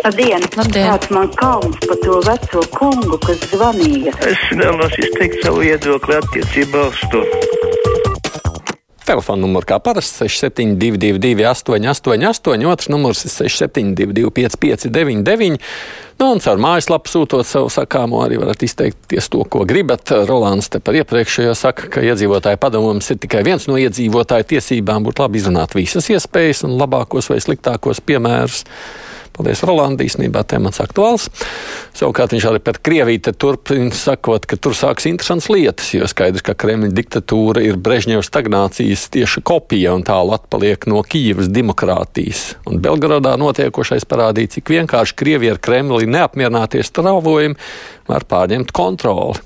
Labdien! Labdien. Kāds man kauns par to veco kungu, kas zvanīja? Es vēlos izteikt savu viedokli attiecībā uz to. Telefona numurs kā parasti 6722, 888, otrs numurs ir 6722, 559, nu, un caur mājaslapu sūtot savu sakāmo arī varat izteikties to, ko gribat. Rolands te par iepriekšējo saka, ka iedzīvotāju padomums ir tikai viens no iedzīvotāju tiesībām, būtu labi izrunāt visas iespējas un labākos vai sliktākos piemērus. Paldies, Roland. Īsnībā temats aktuāls. Savukārt viņš arī par Krieviju turpina sakot, ka tur sāks interesants lietas, jo skaidrs, ka Kremļa diktatūra ir Brežņeva stagnācijas tieši kopija un tālu atpaliek no Kīivas demokrātijas. Un Belgradā notiekošais parādīja, cik vienkārši Krievija ar Kremli neapmierināties strāvojumi var pārņemt kontroli.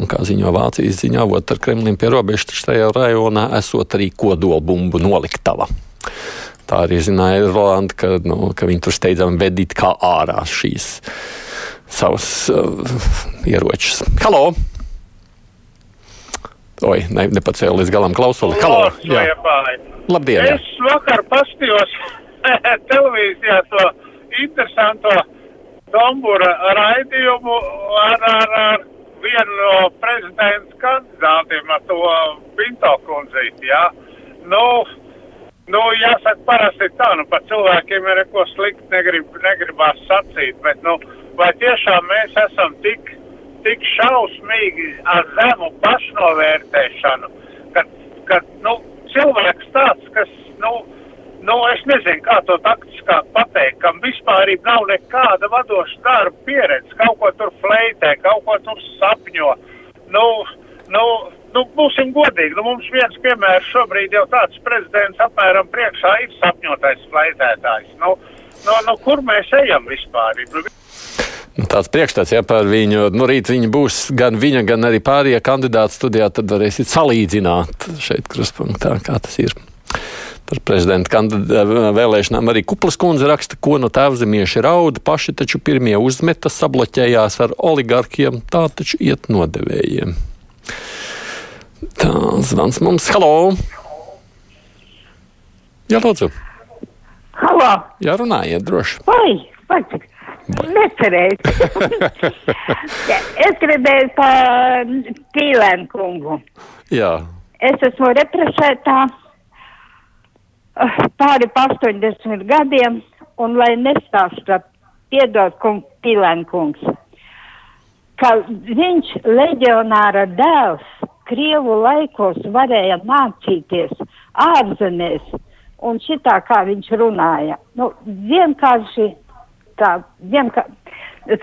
Un, kā ziņo Vācijas ziņā, avot ar Kremlim pie robežas, tajā rajonā esot arī kodolbumbu noliktava. Tā arī zināja Rolanda, ka, nu, ka viņi tur steidzami vedīt kā ārā šīs savas uh, ieročus. Halo! Oi, ne, nepacēlu līdz galam klausuli. Halo! Jā. Labdien! Jā. Es vakar paskatījos televīzijā to interesanto Dombura raidījumu ar, ar, ar vienu no prezidents kandidātiem, ar to Pinto kundzīti, jā. Nu, nu, jāsaka, parasti tā, nu, par cilvēkiem ir ko slikti negrib, negribās sacīt, bet, nu, vai tiešām mēs esam tik, tik šausmīgi ar zemu pašnovērtēšanu, ka, ka, nu, cilvēks tāds, kas, nu, nu, es nezinu, kā to taktiskāk pateikt, kam vispār nav nekāda vadoša darba pieredze, kaut ko tur fleitē, kaut ko tur sapņo. Nu, nu, nu, būsim godīgi, nu, mums viens piemērs šobrīd jau tāds prezidents apmēram priekšā ir sapņotais fleitētājs. Nu, nu, nu, kur mēs ejam vispār? Nu, Nu, tāds priekšstats, ja par viņu, nu, rīt viņa būs gan viņa, gan arī pārējie kandidāti studijā, tad varēsiet salīdzināt šeit kruspunktā, kā tas ir. Par prezidenta vēlēšanām arī Kuplas kundze raksta, ko no tēvzemieši rauda, paši taču pirmie uzmeta, sabloķējās ar oligarkiem, tā taču iet nodevējiem. Tā zvans mums, halo! Jā, lūdzu! Halo! Jā, runājiet droši! Vai, vai, necerēju. es gribēju pa Tīlēnu kungu. Jā, Es esmu represētā pāri pa 80 gadiem, un lai nestāsta, piedod kungs, Tīlēnu kungs, ka viņš leģionāra dēls Krievu laikos varēja mācīties ārzemēs, un šitā kā viņš runāja. Nu, vienkārši tā, vienkārši,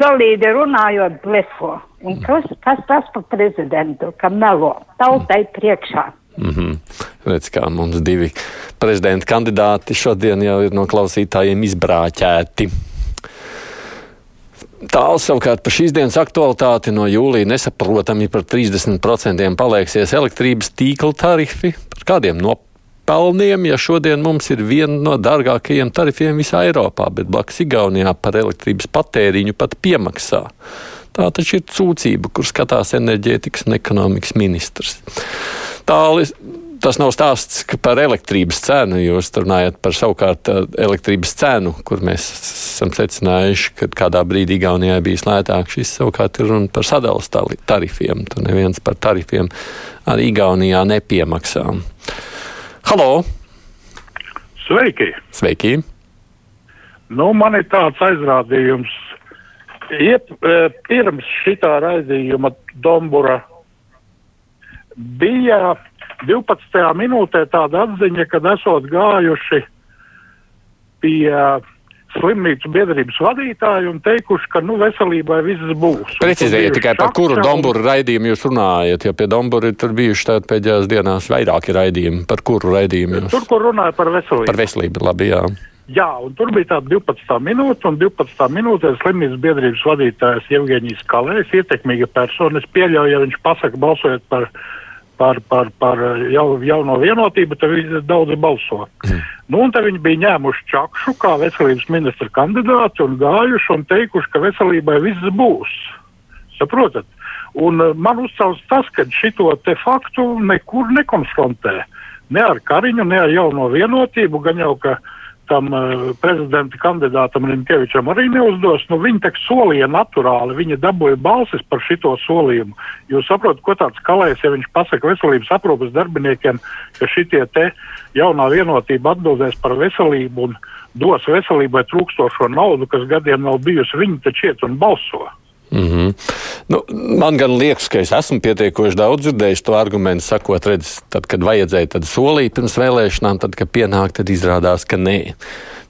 solīdi runājot blefo. Un kas, kas tas par prezidentu, ka melo tautai priekšā? mm -hmm. redz, kā mums divi prezidenta kandidāti šodien jau ir no klausītājiem izbrāķēti. Tālāk savukārt par šīs dienas aktualitāti no jūlija nesaprotami par 30% palieksies elektrības tīkla tarifi. Par kādiem nopelniem, ja šodien mums ir viena no dārgākajiem tarifiem visā Eiropā, bet blakus Igaunijā par elektrības patēriņu pat piemaksā. Tā taču ir sūdzība, kur skatās enerģētikas un ekonomikas ministrs. Tālāk tas nav stāsts par elektrības cenu. Jūs runājat par savukārt elektrības cenu, kur mēs esam secinājuši, ka kādā brīdī Igaunijā bija lētāk. Šis savukārt ir runa par sadalas tarifiem. Tur neviens par tarifiem arī Igaunijā nepiemaksā. Halo! Sveiki! Sveiki! Nu, man ir tāds aizrādījums. Iep, eh, pirms šitā raidījuma Dombura bija 12. minūtē tāda atziņa, kad esot gājuši pie slimnīcu biedrības vadītāju un teikuši, ka nu, veselībai viss būs. Precizējiet tikai par kuru Domburu raidījumu jūs runājat, jo pie Dombura ir tur bijuši tādi pēdējās dienās vairāki raidījumi. Par kuru raidījumu jūs? Tur, kur runāja par veselību. Par veselību, labi, jā. Jā, un tur bija tāda 12 minūte, un 12 minūtē slimnīcas biedrības vadītājs Jevģīnijas Kalējs, ietekmīga persona. Es pieļauju, ja viņš pasaka balsojot par, par, par, par jau, jauno vienotību, tad viņi daudz balso. Mm. Nu, un te viņi bija ņēmuši čakšu kā veselības ministra kandidāti un gājuši un teikuši, ka veselībai viss būs. Saprotat? Un uh, man uzcels tas, ka šito te faktu nekur nekonfrontē. Ne ar Kariņu, ne ar jauno vienotību, gan jau, ka tam uh, prezidenta kandidātam Rimkevičam arī neuzdos. Nu, viņi tak solīja naturāli, viņa dabūja balsis par šito solījumu. Jūs saprotat, ko tāds kalējs, ja viņš pasaka veselības aprūpas darbiniekiem, ka šitie te jaunā vienotība atbildēs par veselību un dos veselībai trūkstošo naudu, kas gadiem nav bijusi, viņi taču iet un balso. Mm -hmm. nu, man gan liekas, ka es esmu pietiekoši daudz dzirdējis to argumentu, sakot, redz, tad, kad vajadzēja tad solīt pirms vēlēšanām, tad, kad pienāk, tad izrādās, ka nē.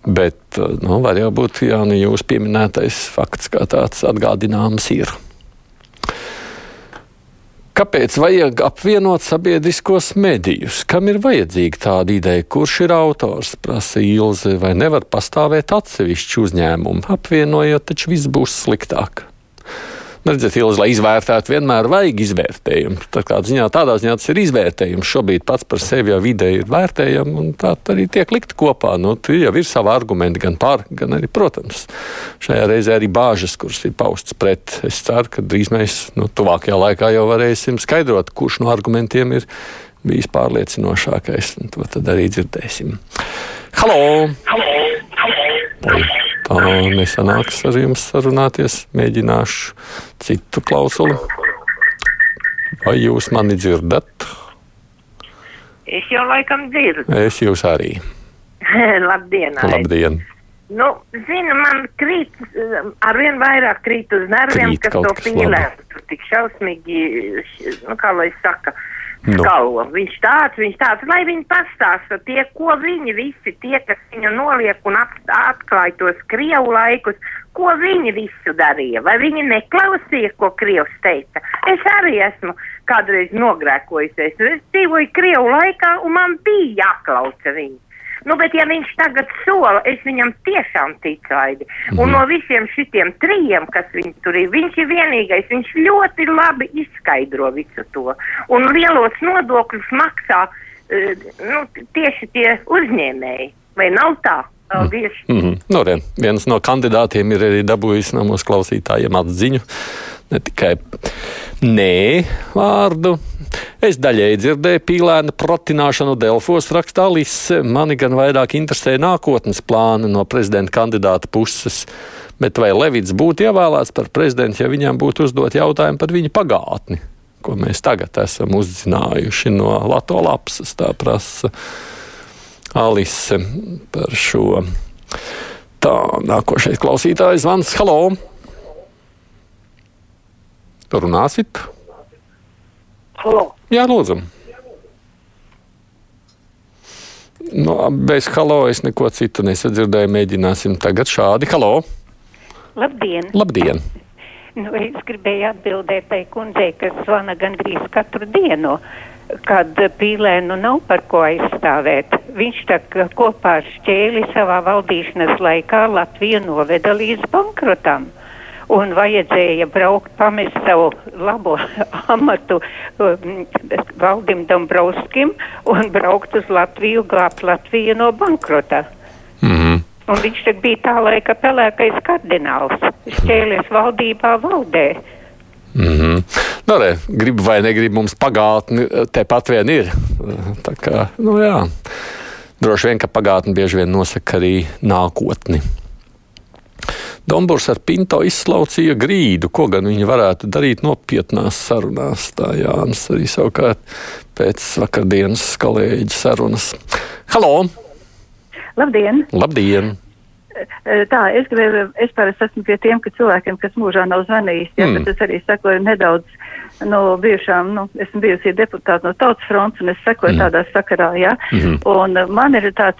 Bet nu, var jau būt jā, nu, jūsu pieminētais fakts, kā tāds atgādināms ir. Kāpēc vajag apvienot sabiedriskos medijus? Kam ir vajadzīga tāda ideja? Kurš ir autors? Prasa Ilze, vai nevar pastāvēt atsevišķi uzņēmumi? Apvienojot, taču viss būs sliktāk. Nu, redziet, Ilzi, lai izvērtētu, vienmēr vajag izvērtējumu. Tā kā ziņā, tādā ziņā tas ir izvērtējums. Šobrīd pats par sevi jau vidē ir vērtējams, un tā arī tiek likt kopā. Nu, tur jau ir savi argumenti gan par, gan arī, protams, šajā reizē arī bāžas, kuras ir paustas pret. Es ceru, ka drīz mēs nu, tuvākajā laikā jau varēsim skaidrot, kurš no argumentiem ir bijis pārliecinošākais. To tad arī dzirdēsim. Halo! Halo! Halo! Tā nesanāks ar jums sarunāties. Mēģināšu citu klausuli. Vai jūs mani dzirdat? Es jau laikam dzirdu. Es jūs arī. Labdien! Labdien! Nu, zinu, man krīt, arvien vairāk krīt uz nerviem, Krīt kas to. Tur tik šausmīgi, nu, kā lai saka, Nu. skalo. Viņš tāds, viņš tāds, lai viņi pastāsta tie, ko viņi visi, tie, kas viņu noliek un atklāja tos Krievu laikus, ko viņi visu darīja. Vai viņi neklausīja, ko Krievs teica? Es arī esmu kādreiz nogrēkojusies. Es dzīvoju Krievu laikā un man bija jāklausa viņi. Nu, bet ja viņš tagad sola, es viņam tiešām ticu, Aidi. Un no visiem šitiem trījiem, kas viņam tur ir, viņš ir vienīgais, viņš ļoti labi izskaidro visu to. Un lielos nodokļus maksā eh, nu, tieši tie uzņēmēji. Vai nav tā? Paldies! Mm -hmm. nu, re, viens no kandidātiem ir arī dabūjis no mūsu klausītājiem atziņu. Ne tikai nē vārdu. Es daļēji dzirdēju pīlēnu protināšanu Delfos rakstā Lise. Mani gan vairāk interesē nākotnes plāni no prezidenta kandidāta puses. Bet vai Levits būtu ievēlēts par prezidentu, ja viņam būtu uzdot jautājumu par viņa pagātni? Ko mēs tagad esam uzzinājuši no Latvijas lapas, tā prasa Alise par šo. Tā, nākošais klausītājs zvans. Halo! Runāsit? Halo. Jā, lūdzu. Nu, bez halo es neko citu nesadzirdēju. Mēģināsim tagad šādi. Halo! Labdien! Labdien! Nu, es gribēju atbildēt tai kundzei, kas zvana gandrīz katru dienu, kad pīlēnu nav par ko aizstāvēt. Viņš tā kopā ar šķēli savā valdīšanas laikā Latviju noveda līdz bankrotam. Un vajadzēja braukt, pamest savu labo amatu um, Valdim Dombrovskim un braukt uz Latviju, glābt Latviju no bankrota. Mm -hmm. Un viņš bija tā laika pelēkais kardināls. Šķēlies valdībā valdē. Mm -hmm. nu, re, grib vai negrib, mums pagātne tepat vien ir. Tā kā, nu jā, droši vien, ka pagātne bieži vien nosaka arī nākotni. Dombors ar Pinto izslaucīja grīdu, ko gan viņi varētu darīt nopietnās sarunās. Tā Jānis arī savukārt pēc vakardienas kolēģa sarunas. Halo! Labdien! Labdien! Tā, es gribēju, es parasti esmu pie tiem, ka cilvēkiem, kas mūžā nav zvanījis, ja, Mm. bet es arī sekoju nedaudz no bijušām, nu, esmu bijusi deputāta no Tautas fronts, un es sekoju Mm. tādā sakarā, jā. Mhm. Un man ir tāds,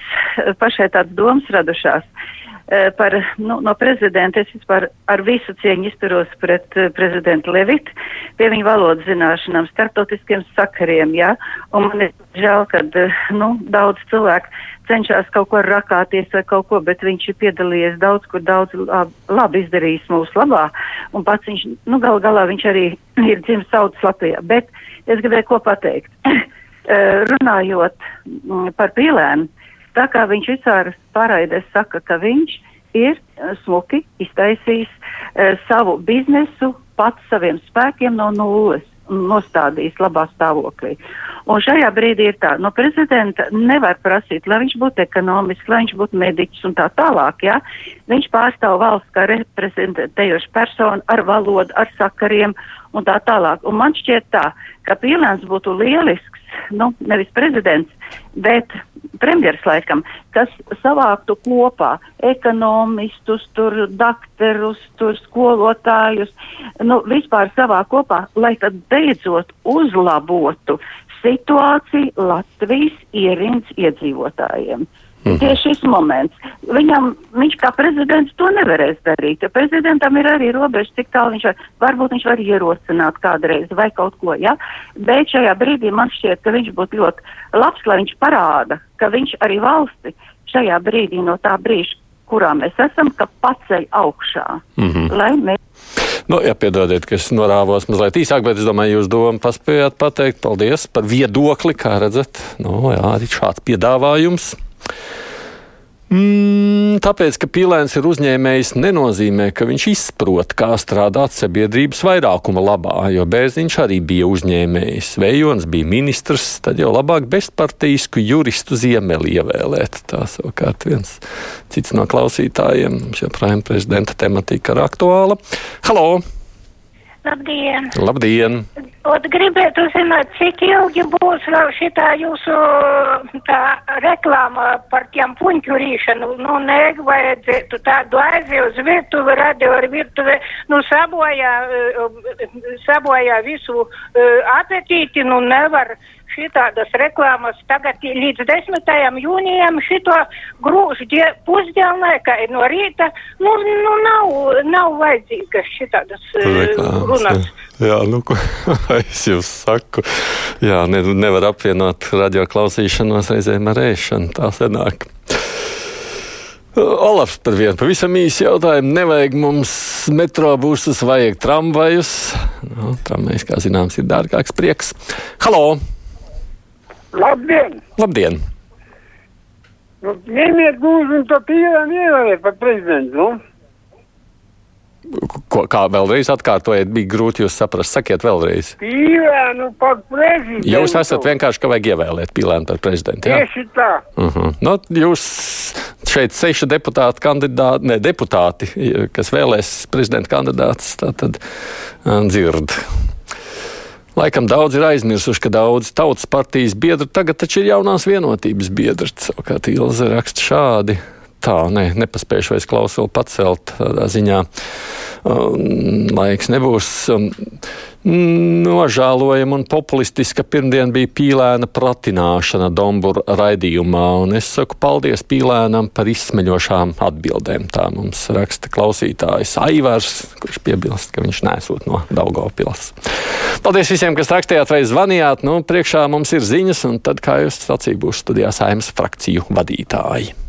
pašai tāds domas radušās. uh, Par, nu, no prezidenta es vispār ar visu cieņu izturos pret uh, prezidentu Levitu, pie viņa valodas zināšanām, starptautiskiem sakariem, jā. Un man ir žēl, ka, uh, nu, daudz cilvēku cenšas kaut ko rakāties vai kaut ko, bet viņš ir piedalījies daudz, kur daudz lab, labi izdarījis mūsu labā. Un pats viņš, nu, gal galā viņš arī ir dzimis saudas Latvijā. Bet es gribēju ko pateikt. Eh, Runājot mm, par pīlēnu, tā kā viņš visā pārraidē saka, ka viņš ir eh, smuki iztaisījis eh, savu biznesu pats saviem spēkiem no nulles. nostādījis labā stāvoklī. Un šajā brīdī ir tā, no prezidenta nevar prasīt, lai viņš būtu ekonomisks, lai viņš būtu mediķis un tā tālāk, jā. Viņš pārstāv valsts kā reprezentējoša persona ar valodu, ar sakariem un tā tālāk. Un man šķiet tā, ka Pīlēns būtu lielisks, nu, nevis prezidents, bet premjeras laikam, kas savāktu kopā ekonomistus, tur dakterus, tur skolotājus, nu, vispār savā kopā, lai tad beidzot uzlabotu situāciju Latvijas ierindas iedzīvotājiem. Mm. Tieši šis moments. Viņam, viņš kā prezidents to nevarēs darīt, prezidentam ir arī robeža, cik tālu viņš var, varbūt viņš var ierosināt kādreiz vai kaut ko, ja? Bet šajā brīdī man šķiet, ka viņš būtu ļoti labs, lai viņš parāda, ka viņš arī valsti šajā brīdī no tā brīža, kurā mēs esam, ka paceļ augšā. Mm -hmm. Lai mēs Nu, jā, piedodiet, ka es norāvos mazliet īsāk, bet es domāju, jūs domu paspējāt pateikt. Paldies par viedokli, kā redzat. Nu, jā, arī šāds piedāvājums. Mm, tāpēc, ka pīlēns ir uzņēmējs, nenozīmē, ka viņš izprot, kā strādāt sabiedrības vairākuma labā, jo Bērziņš arī bija uzņēmējs. Vējons bija ministrs, tad jau labāk bezpartīsku juristu ziemeli ievēlēt. Tā savukārt viens cits no klausītājiem, mums joprojām prezidenta tematika ir aktuāla. Halo! Labdien! Labdien! Ot, gribētu zināt, cik ilgi būs vēl šitā jūsu tā reklāma par tiem puņķu rīšanu. Nu, nevajadzētu tādu aizi uz virtuvi, radio ar virtuvi, nu, sabojā, sabojā visu apetīti, nu, nevar šitādas reklāmas tagad līdz 10. jūnijam šito grūž pusdienlaika no rīta, nu, nu nav, nav vajadzīgas šitādas Reklāmas, runas. Jā, jā nu, ko es jums saku, jā, ne, nevar apvienot radio klausīšanos reizēm ar ēšanu, tā senāk. Olafs par vienu pavisam īsu jautājumu. Nevajag mums metrobūsus, vajag tramvajus. Nu, tramvajs, kā zināms, ir dārgāks prieks. Halo! Labdien! Labdien! Nu, ņemiet gūzi un to pīlēm ievēlēt par prezidentu. Nu? Ko, kā vēlreiz atkārtojiet, bija grūti jūs saprast. Sakiet vēlreiz. Pīlēnu par prezidentu. Jūs esat vienkārši, ka vajag ievēlēt pīlēnu par prezidentu. Jā? Tieši tā. Uh -huh. nu, jūs šeit seši deputāti kandidāti, ne deputāti, kas vēlēs prezidenta kandidātus, tā tad dzird. Laikam daudz ir aizmirsuši, ka daudz tautas partijas biedri tagad taču ir jaunās vienotības biedri. Savukārt Ilze raksta šādi. Tā, nē, nepaspējuši vairs klausuli pacelt tādā ziņā. Um, laiks nebūs. Um, Nožēlojama un populistiska pirmdiena bija pīlēna pratināšana Dombūra raidījumā, un es saku paldies pīlēnam par izsmeļošām atbildēm. Tā mums raksta klausītājs Aivars, kurš piebilst, ka viņš nesot no Daugavpils. Paldies visiem, kas rakstījāt vai zvanījāt. Nu, priekšā mums ir ziņas, un tad, kā jūs sacījāt, būs studijā saimnes frakciju vadītāji.